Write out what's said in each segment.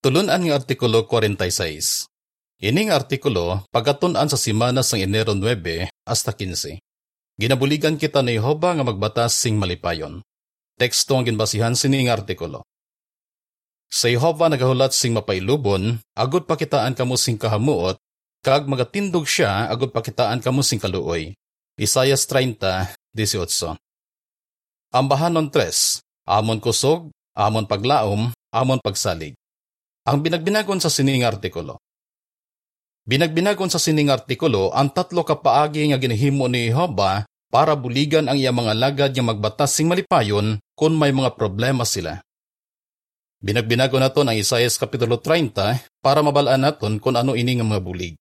Tulunan nga Artikulo 46. Ining artikulo pagkatunan sa simana sang Enero 9 hasta 15. Ginabuligan kita ni Jehova nga magbatas sing malipayon. Teksto ang ginbasihan sining artikulo. Sa Jehova nagahulat sing mapailubon, agud pakitaan kamo sing kahamuot, kag magatindog siya agud pakitaan kamo sing kaluoy. Isayas 30, 18. Ambahanon 3, amon kusog, amon paglaom, amon pagsalig. Ang binagbinagon sa sining artikulo. Binagbinagon sa sining artikulo ang tatlo kapaagi nga ginahimo ni Jehova para buligan ang iya mga lagad nga magbatas sing malipayon kung may mga problema sila. Binagbinago naton ang Isaias Kapitulo 30 para mabalaan naton kung ano ini nga mga bulig.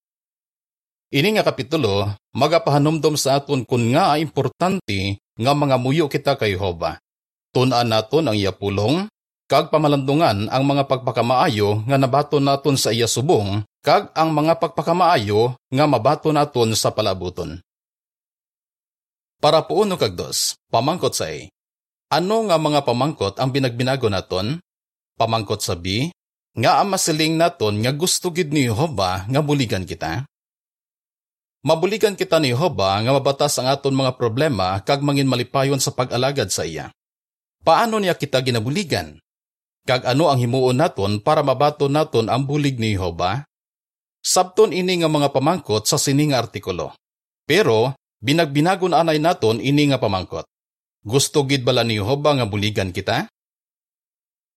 Ini nga kapitulo, magapahanumdom sa aton kung nga importante nga mga muyo kita kay Jehova. Tunan naton ang iya pulong, kag pamalandungan ang mga pagpakamaayo nga nabato naton sa iya subong kag ang mga pagpakamaayo nga mabato naton sa palabuton. Para puuno kag dos, pamangkot sa A. Ano nga mga pamangkot ang binagbinago naton? Pamangkot sa B, nga ang masiling naton nga gusto gid ni Jehova nga buligan kita? Mabuligan kita ni Jehova nga mabatas ang aton mga problema kag mangin malipayon sa pag-alagad sa iya. Paano niya kita ginabuligan? Kag ano ang himuon naton para mabato naton ang bulig ni Jehova? Sabton ini nga mga pamangkot sa sining artikulo. Pero binagbinagon anay naton ini nga pamangkot. Gusto gid bala ni Jehova nga buligan kita?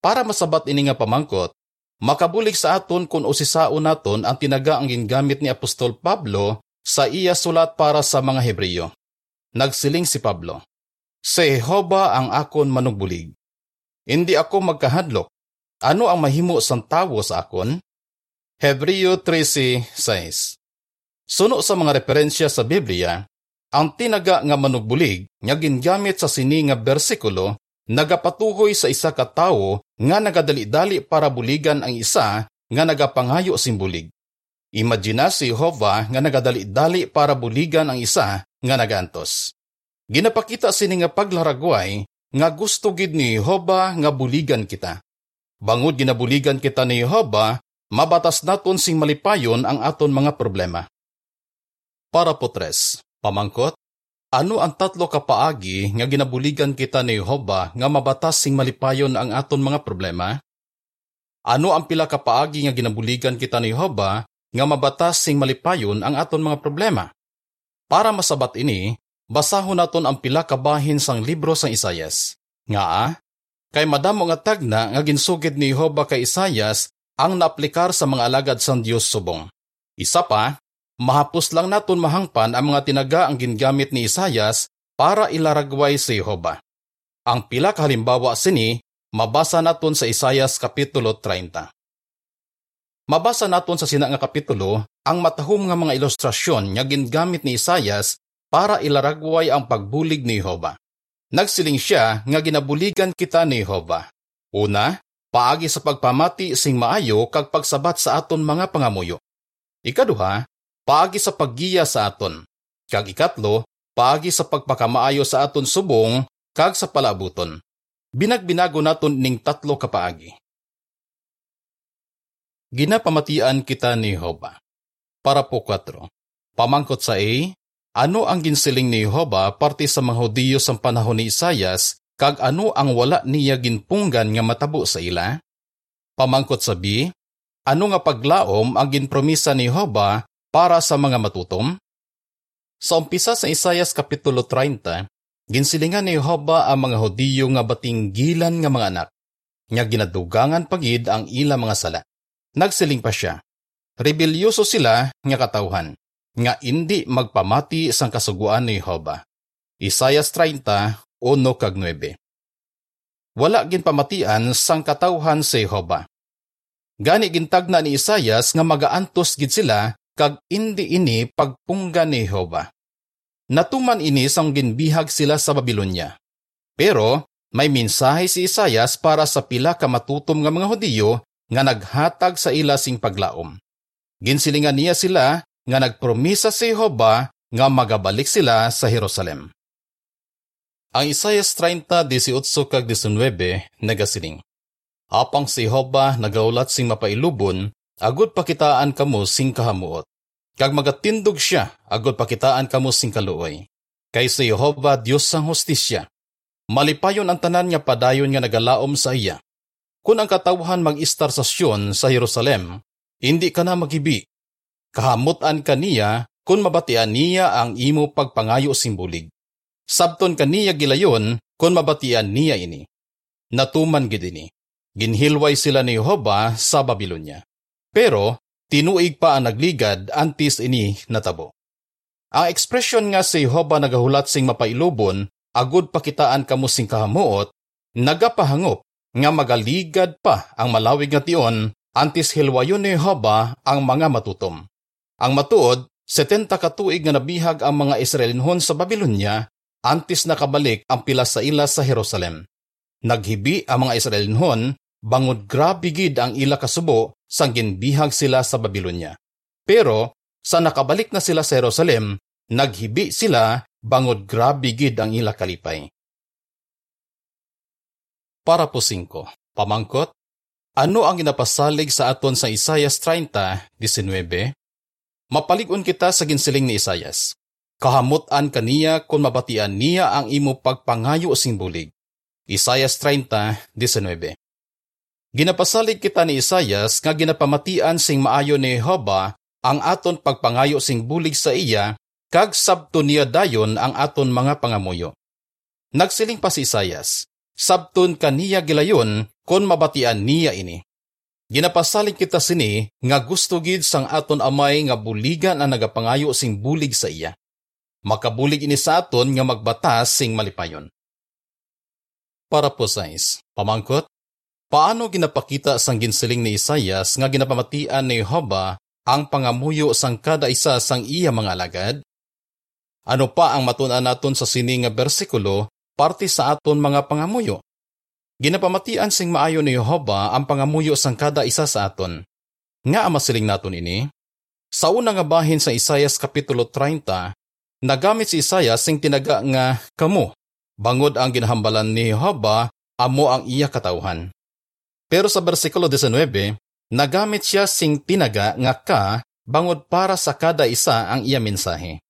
Para masabat ini nga pamangkot, makabulig sa aton kung usisao naton ang tinaga ang gingamit ni Apostol Pablo sa iya sulat para sa mga Hebreyo. Nagsiling si Pablo, Sa Jehova ang akon manugbulig hindi ako magkahadlok. Ano ang mahimo sang tawo sa akon? Hebreo 13.6 Suno sa mga referensya sa Biblia, ang tinaga nga manugbulig nga gingamit sa sini nga bersikulo nagapatuhoy sa isa ka tawo nga nagadali-dali para buligan ang isa nga nagapangayo simbulig. Imagina si Jehovah nga nagadali-dali para buligan ang isa nga nagantos. Ginapakita sini nga paglaragway nga gusto gid ni Jehova nga buligan kita. Bangod ginabuligan kita ni Jehova, mabatas naton sing malipayon ang aton mga problema. Para po tres, pamangkot, ano ang tatlo kapaagi nga ginabuligan kita ni Jehova nga mabatas sing malipayon ang aton mga problema? Ano ang pila kapaagi nga ginabuligan kita ni Jehova nga mabatas sing malipayon ang aton mga problema? Para masabat ini, basahon naton ang pila ka bahin sang libro sang Isayas. Nga ah, kay madamo nga tagna nga ginsugid ni Jehova kay Isayas ang naaplikar sa mga alagad sang Dios subong. Isa pa, mahapos lang naton mahangpan ang mga tinaga ang gingamit ni Isayas para ilaragway si Jehova. Ang pila ka halimbawa sini mabasa naton sa Isayas kapitulo 30. Mabasa naton sa sina nga kapitulo ang matahom nga mga ilustrasyon nga gingamit ni Isayas para ilaragway ang pagbulig ni Jehova. Nagsiling siya nga ginabuligan kita ni Jehova. Una, paagi sa pagpamati sing maayo kag pagsabat sa aton mga pangamuyo. Ikaduha, paagi sa paggiya sa aton. Kag ikatlo, paagi sa pagpakamaayo sa aton subong kag sa palabuton. Binagbinago naton ning tatlo ka paagi. Ginapamatian kita ni Jehova. Para po 4. Pamangkot sa A, ano ang ginsiling ni Jehova parte sa mga Hudiyo sa panahon ni Isayas kag ano ang wala niya ginpunggan nga matabo sa ila? Pamangkot sa B, ano nga paglaom ang ginpromisa ni Jehova para sa mga matutom? Sa umpisa sa Isayas Kapitulo 30, ginsilingan ni Jehova ang mga Hudiyo nga batinggilan nga mga anak, nga ginadugangan pagid ang ila mga sala. Nagsiling pa siya, rebelyoso sila nga katawhan nga indi magpamati sang kasuguan ni Jehova. Isayas 30, 1 kag 9. Wala gin pamatian sang katawhan si Jehova. Gani gintagna ni Isayas nga magaantos gid sila kag indi ini pagpungga ni Jehova. Natuman ini sang ginbihag sila sa Babylonia. Pero may mensahe si Isayas para sa pila ka matutom nga mga Hudiyo nga naghatag sa ila sing paglaom. Ginsilingan niya sila nga nagpromisa si Jehova nga magabalik sila sa Jerusalem. Ang Isaias 30, 18 kag 19 nagasiling. Apang si Hoba nagaulat sing mapailubon, agud pakitaan kamo sing kahamuot. Kag magatindog siya, agud pakitaan kamo sing kaluoy. Kay si Jehova Dios sang hostisya. Malipayon ang tanan nga padayon nga nagalaom sa iya. Kung ang katawhan mag-istar sa Sion sa Jerusalem, hindi ka na magibi. Kahamutan ka niya kung mabatian niya ang imo pagpangayo simbulig. Sabton kaniya gilayon kung mabatian niya ini. Natuman gid ini. Ginhilway sila ni Jehova sa Babylonia. Pero tinuig pa ang nagligad antis ini natabo. Ang ekspresyon nga si Jehova nagahulat sing mapailubon agud pakitaan kamo sing kahamuot nagapahangop nga magaligad pa ang malawig nga tion antis hilwayon ni Jehova ang mga matutom. Ang matuod, 70 katuig nga nabihag ang mga Israelinhon sa Babylonia antis nakabalik ang pila sa ila sa Jerusalem. Naghibi ang mga Israelinhon bangod grabe gid ang ila kasubo sang ginbihag sila sa Babylonia. Pero sa nakabalik na sila sa Jerusalem, naghibi sila bangod grabe gid ang ila kalipay. Para po 5. Pamangkot, ano ang ginapasalig sa aton sa Isayas 30:19? Mapaligon kita sa ginsiling ni Isayas. Kahamutan kaniya kung mabatian niya ang imo pagpangayo sing bulig. Isayas 30:19. Ginapasalig kita ni Isayas nga ginapamatian sing maayo ni Jehova ang aton pagpangayo sing bulig sa iya kag sabto niya dayon ang aton mga pangamuyo. Nagsiling pa si Isayas, sabton kaniya gilayon kon mabatian niya ini. Ginapasalig kita sini nga gusto gid sang aton amay nga buligan ang nagapangayo sing bulig sa iya. Makabulig ini sa aton nga magbatas sing malipayon. Para po sais, pamangkot, paano ginapakita sang ginsiling ni Isayas nga ginapamatian ni Jehovah ang pangamuyo sang kada isa sang iya mga alagad? Ano pa ang matunan naton sa sini nga bersikulo parte sa aton mga pangamuyo? Ginapamatian sing maayo ni Jehova ang pangamuyo sang kada isa sa aton. Nga amasiling naton ini? Sa una nga bahin sa Isayas Kapitulo 30, nagamit si Isayas sing tinaga nga kamo, bangod ang ginahambalan ni Jehova, amo ang iya katauhan. Pero sa bersikulo 19, nagamit siya sing tinaga nga ka, bangod para sa kada isa ang iya mensahe.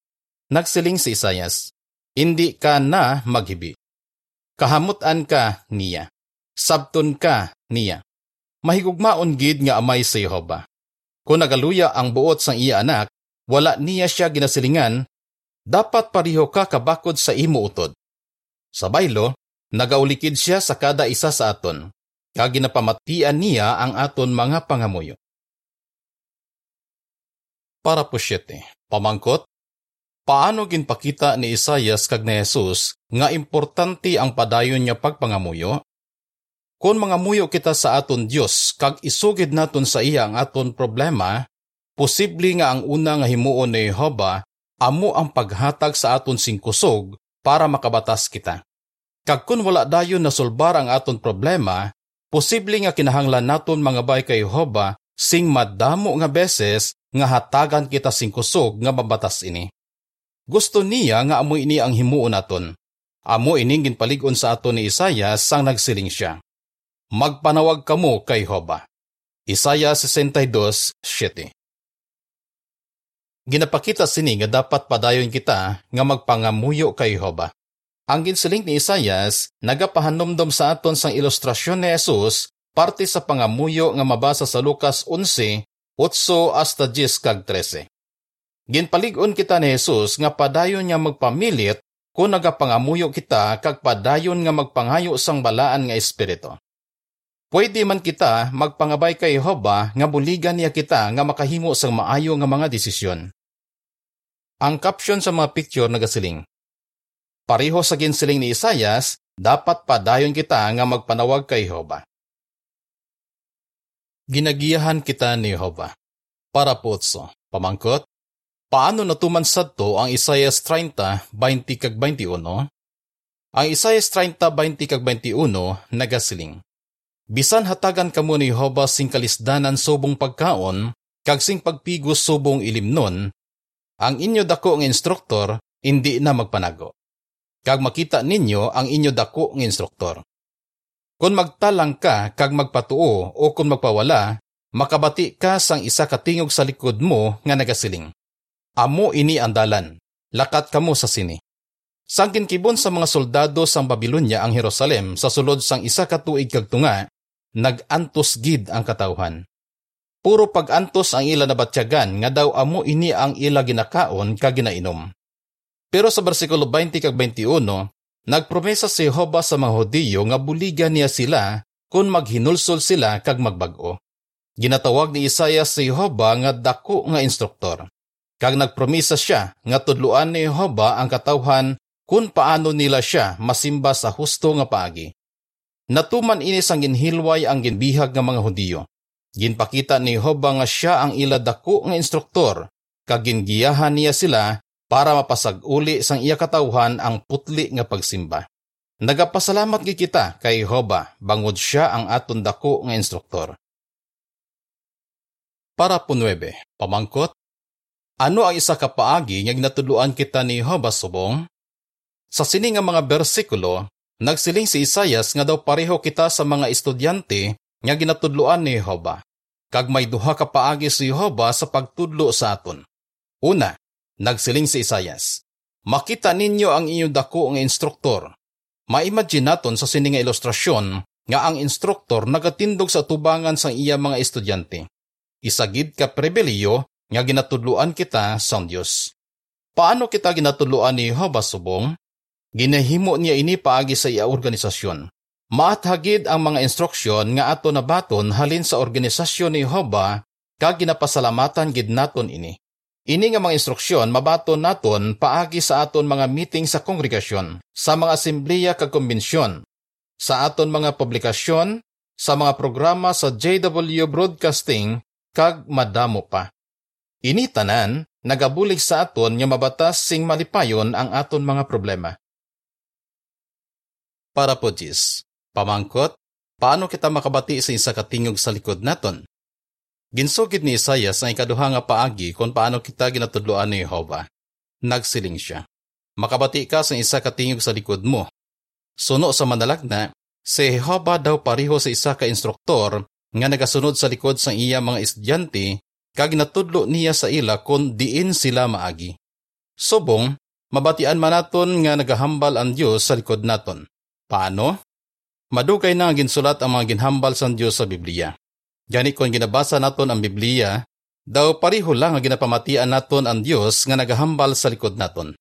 Nagsiling si Isayas, hindi ka na maghibi. Kahamutan ka niya sabton ka niya. Mahigugmaon gid nga amay sa Jehova. Kung nagaluya ang buot sang iya anak, wala niya siya ginasilingan, dapat pariho ka kabakod sa imo utod. Sa baylo, nagaulikid siya sa kada isa sa aton, kag ginapamatian niya ang aton mga pangamuyo. Para po siyete, pamangkot, paano ginpakita ni Isayas kag ni Jesus nga importante ang padayon niya pagpangamuyo? Kung mga muyo kita sa aton Dios kag isugid naton sa iya ang aton problema, posible nga ang una nga himuon ni Jehova amo ang paghatag sa aton sing kusog para makabatas kita. Kag kun wala dayon nasulbar ang aton problema, posible nga kinahanglan naton mga bay kay Jehova sing madamo nga beses nga hatagan kita sing kusog nga mabatas ini. Gusto niya nga amo ini ang himuon naton. Amo ining ginpalig-on sa aton ni Isaias sang nagsiling siya magpanawag kamo kay Hoba. Isaya 62:7 Ginapakita sini nga dapat padayon kita nga magpangamuyo kay Hoba. Ang ginsiling ni Isayas nagapahanomdom sa aton sang ilustrasyon ni Jesus parte sa pangamuyo nga mabasa sa Lucas 11, 8 hasta 10 kag 13. Ginpalig-on kita ni Jesus nga padayon nga magpamilit kung nagapangamuyo kita kag padayon nga magpangayo sang balaan nga espiritu. Pwede man kita magpangabay kay Jehova nga buligan niya kita nga makahimo sang maayo nga mga desisyon. Ang caption sa mga picture nagasiling. Pareho sa ginsiling ni Isayas, dapat padayon kita nga magpanawag kay Jehova. Ginagiyahan kita ni Jehova. Para potso, pamangkot, paano natuman sadto ang Isayas 30, 20 kag 21? Ang Isayas 30, 20 kag 21 nagasiling. Bisan hatagan kamo ni Jehova sing kalisdanan subong pagkaon, kag sing pagpigos subong ilimnon, ang inyo dako nga instruktor hindi na magpanago. Kag makita ninyo ang inyo dako nga instruktor. Kung magtalang ka kag magpatuo o kung magpawala, makabati ka sang isa katingog sa likod mo nga nagasiling. Amo ini ang dalan, lakat kamo sa sini. Sangkin kibon sa mga soldado sang Babylonia ang Jerusalem sa sulod sang isa katuig kag tunga, nag-antos gid ang katawhan. Puro pag-antos ang ila nabatyagan nga daw amo ini ang ila ginakaon kag ginainom. Pero sa bersikulo 20 kag 21, Nagpromesa si Jehova sa mga Hudiyo nga buligan niya sila kung maghinulsol sila kag magbag-o. Ginatawag ni Isaiah si Jehova nga dako nga instruktor. Kag nagpromesa siya nga tudluan ni Jehova ang katawhan kung paano nila siya masimba sa husto nga paagi. Natuman ini sang ginhilway ang ginbihag nga mga Hudiyo. Ginpakita ni Jehova nga siya ang ila dako nga instruktor kag gingiyahan niya sila para mapasag-uli sang iya katawhan ang putli nga pagsimba. Nagapasalamat gi kita kay Hoba bangod siya ang aton dako nga instruktor. Para po 9, pamangkot, ano ang isa ka paagi nga ginatudluan kita ni Hoba subong? Sa sini nga mga bersikulo, nagsiling si Isayas nga daw pareho kita sa mga estudyante nga ginatudluan ni Hoba. Kag may duha ka paagi si Hoba sa pagtudlo sa aton. Una, Nagsiling si Isayas, Makita ninyo ang inyong dako nga instruktor. Ma-imagine naton sa sini nga ilustrasyon nga ang instruktor nagatindog sa tubangan sa iya mga estudyante. Isagid ka prebeliyo nga ginatudluan kita sa Dios. Paano kita ginatudluan ni Jehovah subong? Ginahimo niya ini paagi sa iya organisasyon. Maathagid ang mga instruksyon nga ato nabaton halin sa organisasyon ni Jehovah kag ginapasalamatan gid naton ini. Ini nga mga instruksyon mabaton naton paagi sa aton mga meeting sa kongregasyon, sa mga asembleya kag konbensyon, sa aton mga publikasyon, sa mga programa sa JW Broadcasting kag madamo pa. Ini tanan nagabulig sa aton nga mabatas sing malipayon ang aton mga problema. Para po Jis, pamangkot, paano kita makabati sa isa katingog sa likod naton? Ginsugid ni Isaias ang ikaduha nga paagi kung paano kita ginatudloan ni Jehova. Nagsiling siya. Makabati ka sa isa katingog sa likod mo. Suno sa manalagna, si Jehova daw pariho sa isa ka instruktor nga nagasunod sa likod sa iya mga estudyante kag natudlo niya sa ila kung diin sila maagi. Subong, mabatian man naton nga nagahambal ang Dios sa likod naton. Paano? Madugay na ginsulat ang mga ginhambal sa Dios sa Biblia. Gani kung ginabasa naton ang Biblia, daw pariho lang nga ginapamatian naton ang Dios nga nagahambal sa likod naton.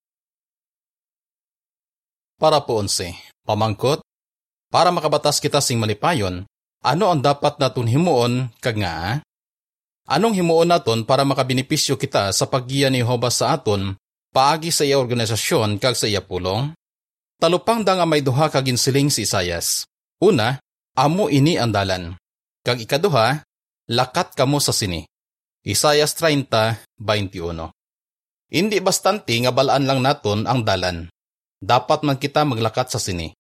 Para po onse, pamangkot, para makabatas kita sing malipayon, ano ang dapat naton himuon kag nga? Anong himuon naton para makabinipisyo kita sa paggiya ni Jehova sa aton paagi sa iya organisasyon kag sa iya pulong? Talupang da nga may duha kag ginsiling si Isayas. Una, amo ini ang dalan. Kag ikaduha, lakat kamo sa sini. Isayas 30:21. Hindi bastante nga balaan lang naton ang dalan. Dapat man kita maglakat sa sini.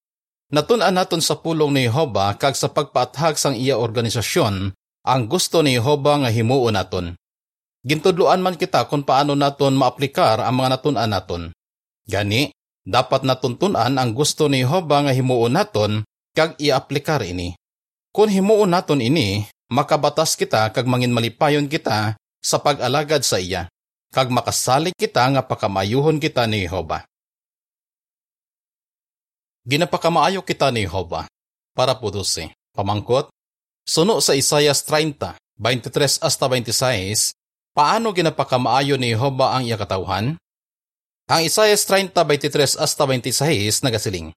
Natunan naton sa pulong ni Jehova kag sa pagpaathag sang iya organisasyon ang gusto ni Jehova nga himuon naton. Gintudloan man kita kung paano naton maaplikar ang mga natunan naton. Gani, dapat natuntunan ang gusto ni Jehova nga himuon naton kag iaplikar ini. Kung himuon naton ini, makabatas kita kag mangin malipayon kita sa pag-alagad sa iya, kag makasalig kita nga pakamayuhon kita ni Jehova. Ginapakamaayo kita ni Jehova, para po si pamangkot, suno sa Isayas 30, 23 hasta 26, paano ginapakamaayo ni Jehova ang iya katawhan? Ang Isayas 30, 23 hasta 26 nagasiling,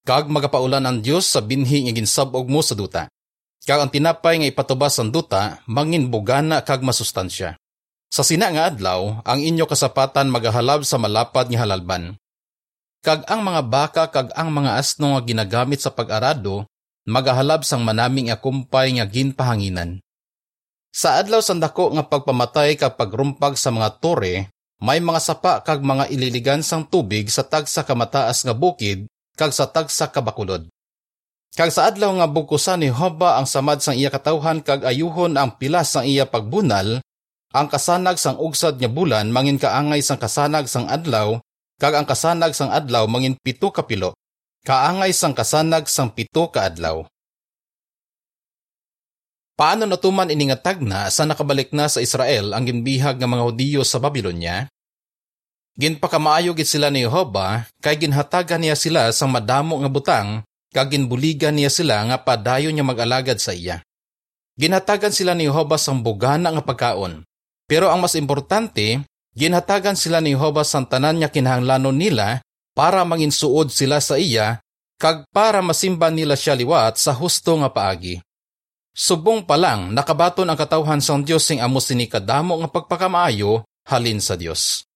Kag magapaulan ang Dios sa binhi nga ginsabog mo sa duta. Kag ang tinapay nga ipatubas ang duta, mangin bugana kag masustansya. Sa sina nga adlaw, ang inyo kasapatan magahalab sa malapad nga halalban. Kag ang mga baka kag ang mga asno nga ginagamit sa pag-arado, magahalab sang manaming akumpay nga ginpahanginan. Sa adlaw sandako nga pagpamatay kag pagrumpag sa mga tore, may mga sapa kag mga ililigan sang tubig sa tagsa kamataas nga bukid kag sa tagsa ka bakulod. Kag sa adlaw nga bugkusan ni Hoba ang samad sang iya katawhan kag ayuhon ang pilas sang iya pagbunal, ang kasanag sang ugsad nga bulan mangin kaangay sang kasanag sang adlaw, kag ang kasanag sang adlaw mangin pito ka pilo. Kaangay sang kasanag sang pito ka adlaw. Paano natuman iningatag na sa nakabalik na sa Israel ang ginbihag ng mga Hudiyo sa Babylonia? Ginpakamaayo gid sila ni Jehova kay ginhatagan niya sila sa madamo nga butang kag ginbuligan niya sila nga padayon niya mag-alagad sa iya. Ginhatagan sila ni Jehova sang bugana nga pagkaon. Pero ang mas importante, ginhatagan sila ni Jehova sang tanan niya kinahanglanon nila para manginsuod sila sa iya kag para masimba nila siya liwat sa husto nga paagi. Subong pa lang nakabaton ang katawhan sang Dios sing amo sini kadamo nga pagpakamaayo halin sa Dios.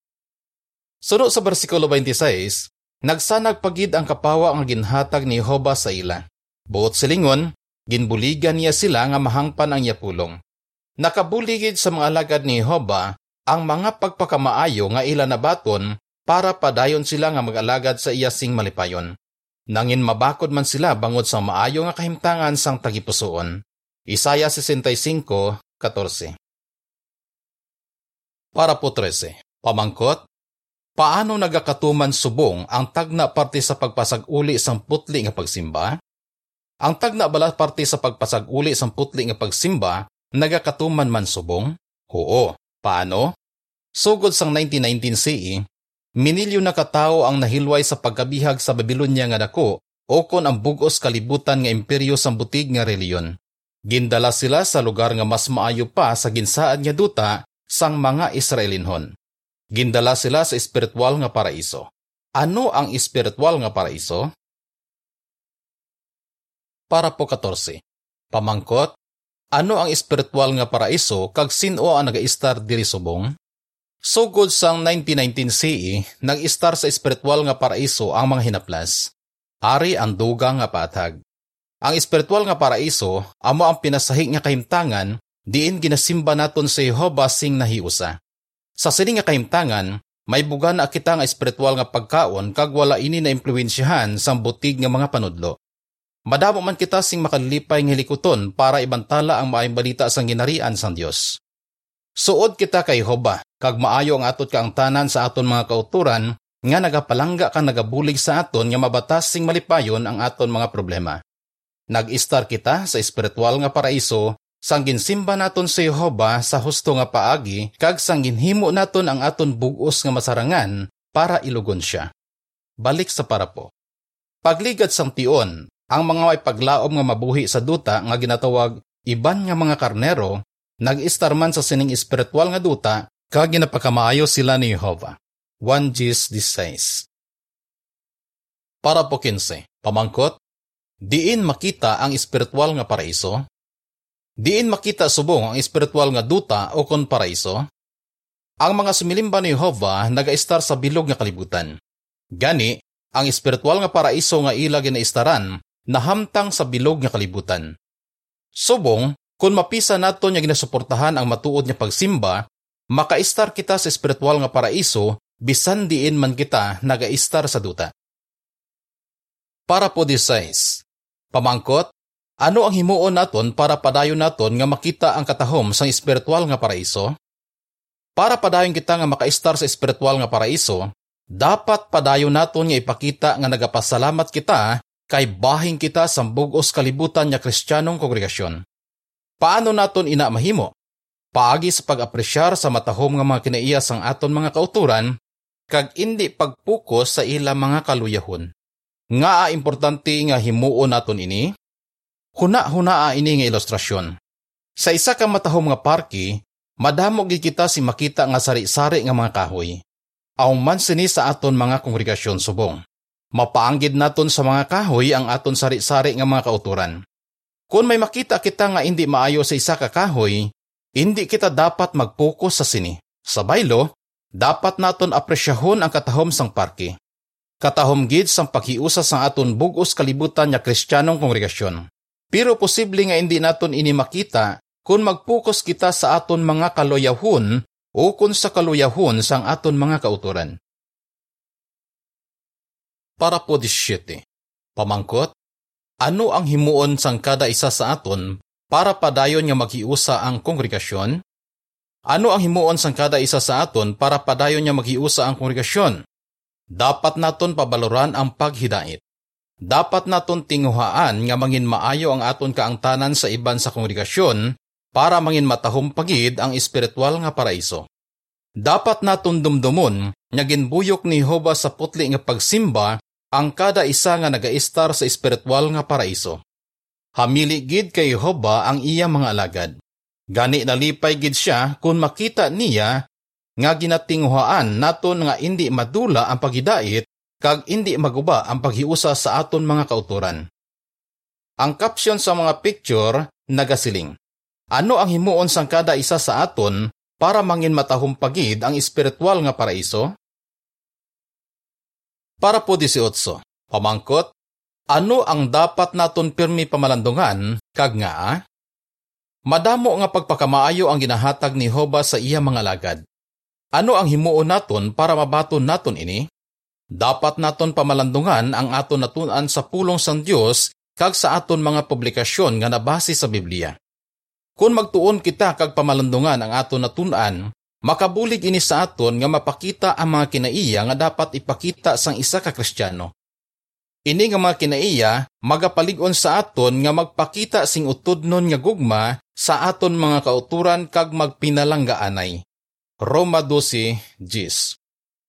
Suno sa bersikulo 26, nagsanag pagid ang kapawa ang ginhatag ni Jehova sa ila. Buot silingon, ginbuligan niya sila nga mahangpan ang yapulong. Nakabuligid sa mga alagad ni Jehova ang mga pagpakamaayo nga ila nabaton para padayon sila nga mag-alagad sa iya sing malipayon. Nangin mabakod man sila bangod sa maayo nga kahimtangan sang tagipusoon. Isaya 65:14. Para po 13. Pamangkot, paano nagakatuman subong ang tagna parte sa pagpasag-uli sang putli nga pagsimba? Ang tagna bala parte sa pagpasag-uli sang putli nga pagsimba nagakatuman man subong? Oo. Paano? Sugod sang 1919 CE, minilyo na katao ang nahilway sa pagkabihag sa Babylonia nga dako o kon ang bugos kalibutan nga imperyo sang butig nga reliyon. Gindala sila sa lugar nga mas maayo pa sa ginsaan nga duta sang mga Israelinhon. Gindala sila sa espiritual nga paraiso. Ano ang espiritual nga paraiso? Para po 14. Pamangkot, ano ang espiritual nga paraiso kag sino ang nagaistar diri subong? Sugod sang 1919 CE, nag-istar sa espiritual nga paraiso ang mga hinaplas. Ari ang dugang nga patag. Ang espiritual nga paraiso amo ang pinasahi nga kahimtangan diin ginasimba naton sa Jehova sing nahiusa. Sa sini nga kahimtangan, may buga na kita nga espiritual nga pagkaon kag wala ini na impluwensyahan sa butig nga mga panudlo. Madamo man kita sing makalipay nga likuton para ibantala ang maayong balita sang ginarian sang Dios. Suod kita kay Jehova kag maayo ang atot kaangtanan sa aton mga kauturan nga nagapalangga kang nagabulig sa aton nga mabatas sing malipayon ang aton mga problema. Nag-istar kita sa espiritual nga paraiso sang ginsimba naton sa Jehova sa husto nga paagi kag sang ginhimo naton ang aton bugos nga masarangan para ilugon siya. Balik sa parapo. Pagligad sang tion, ang mga may paglaom nga mabuhi sa duta nga ginatawag iban nga mga karnero, nag-istar man sa sining espiritual nga duta kag ginapakamaayo sila ni Jehova. 1 Gis 16 Para po 15. Pamangkot, Diin makita ang espiritual nga paraiso? Diin makita subong ang espiritual nga duta o kon paraiso? Ang mga sumilimba ni Jehovah nagaistar sa bilog nga kalibutan. Gani, ang espiritual nga paraiso nga ila ginaistaran nahamtang sa bilog nga kalibutan. Subong, kung mapisa nato nga ginasuportahan ang matuod nga pagsimba, makaistar kita sa espiritual nga paraiso bisan diin man kita nagaistar sa duta. Para po 16. Pamangkot, ano ang himuon naton para padayon naton nga makita ang katahom sang espiritual nga paraiso? Para padayon kita nga makaistar sa espiritual nga paraiso, dapat padayon naton nga ipakita nga nagapasalamat kita kay bahing kita sa bugos kalibutan nga kristyanong kongregasyon. Paano naton ina mahimo? Paagi sa pag-apresyar sa matahom nga mga kinaiya sang aton mga kauturan, kag indi pagpukos sa ila mga kaluyahon. Nga importante nga himuon naton ini? Huna-hunaa ini nga ilustrasyon. Sa isa ka matahom nga parke, madamo gid kita si makita nga sari-sari nga mga kahoy. Aw man sini sa aton mga kongregasyon subong. Mapaanggid naton sa mga kahoy ang aton sari-sari nga mga kauturan. Kung may makita kita nga hindi maayo sa isa ka kahoy, hindi kita dapat magpokus sa sini. Sa baylo, dapat naton apresyahon ang katahom sang parke katahom gid sang paghiusa sang aton bugos kalibutan nga kristyanong kongregasyon. Pero posible nga hindi naton ini makita kung magpukos kita sa aton mga kaluyahon o kung sa kaluyahon sang aton mga kauturan. Para po 17. Pamangkot, ano ang himuon sang kada isa sa aton para padayon nga maghiusa ang kongregasyon? Ano ang himuon sang kada isa sa aton para padayon nga maghiusa ang kongregasyon? dapat naton pabaloran ang paghidait. Dapat naton tinguhaan nga mangin maayo ang aton kaangtanan sa iban sa kongregasyon para mangin matahom pagid ang espiritual nga paraiso. Dapat naton dumdumon nga ginbuyok ni Jehova sa putli nga pagsimba ang kada isa nga nagaistar sa espiritual nga paraiso. Hamili gid kay Jehova ang iya mga alagad. Gani nalipay gid siya kung makita niya nga ginatinguhaan naton nga indi madula ang pagidait kag indi maguba ang paghiusa sa aton mga kauturan. Ang caption sa mga picture nagasiling. Ano ang himuon sang kada isa sa aton para mangin matahong pagid ang espiritual nga paraiso? Para po 18. Pamangkot, ano ang dapat naton pirmi pamalandungan kag nga? Madamo nga pagpakamaayo ang ginahatag ni Hoba sa iya mga lagad. Ano ang himuon naton para mabaton naton ini? Dapat naton pamalandungan ang aton natunan sa pulong sang Dios kag sa aton mga publikasyon nga nabase sa Biblia. Kung magtuon kita kag pamalandungan ang aton natunan, makabulig ini sa aton nga mapakita ang mga kinaiya nga dapat ipakita sang isa ka Kristiyano. Ini nga mga kinaiya magapalig-on sa aton nga magpakita sing utodnon nga gugma sa aton mga kauturan kag magpinalanggaanay. Roma 12, Gis.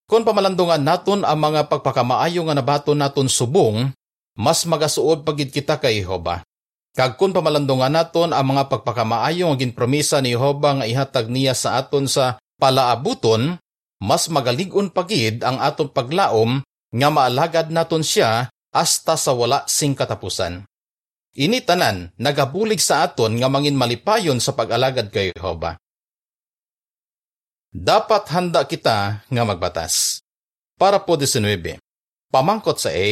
Kung pamalandungan naton ang mga pagpakamaayo nga nabaton naton subong, mas magasuod pagid kita kay Jehova. Kag kung pamalandungan naton ang mga pagpakamaayo nga ginpromisa ni Jehova nga ihatag niya sa aton sa palaabuton, mas magalig-on pagid ang aton paglaom nga maalagad naton siya hasta sa wala sing katapusan. Ini tanan nagabulig sa aton nga mangin malipayon sa pag-alagad kay Jehova dapat handa kita nga magbatas. Para po 19. Pamangkot sa A,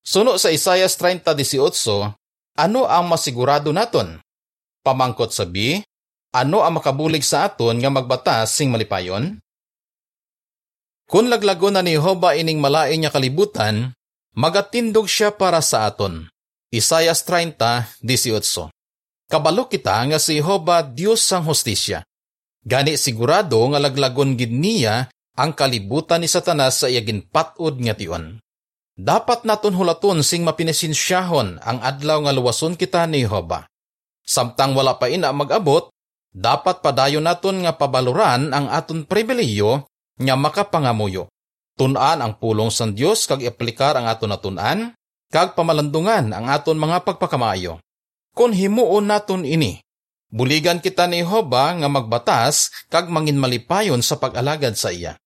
suno sa Isaias 30.18, ano ang masigurado naton? Pamangkot sa B, ano ang makabulig sa aton nga magbatas sing malipayon? Kung laglago na ni Jehovah ining malain niya kalibutan, magatindog siya para sa aton. Isaias 30.18 Kabalo kita nga si Jehovah Diyos sang hostisya. Gani sigurado nga laglagon gid niya ang kalibutan ni Satanas sa iyagin patod nga tion. Dapat naton hulaton sing mapinasinsyahon ang adlaw nga luwason kita ni Jehova. Samtang wala pa ina mag-abot, dapat padayon naton nga pabaluran ang aton pribilehiyo nga makapangamuyo. Tunan ang pulong sang Dios kag aplikar ang aton natunan kag pamalandungan ang aton mga pagpakamaayo. Kung himuon naton ini, Buligan kita ni Hoba nga magbatas kag mangin malipayon sa pag-alagad sa iya.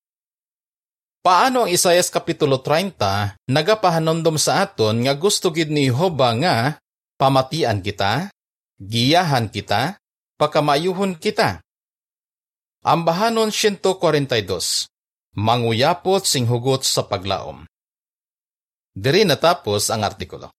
Paano ang Isayas Kapitulo 30 nagapahanondom sa aton nga gusto gid ni Hoba nga pamatian kita, giyahan kita, pakamayuhon kita. Ambahanon 142 Manguyapot sing hugot sa paglaom. Diri natapos ang artikulo.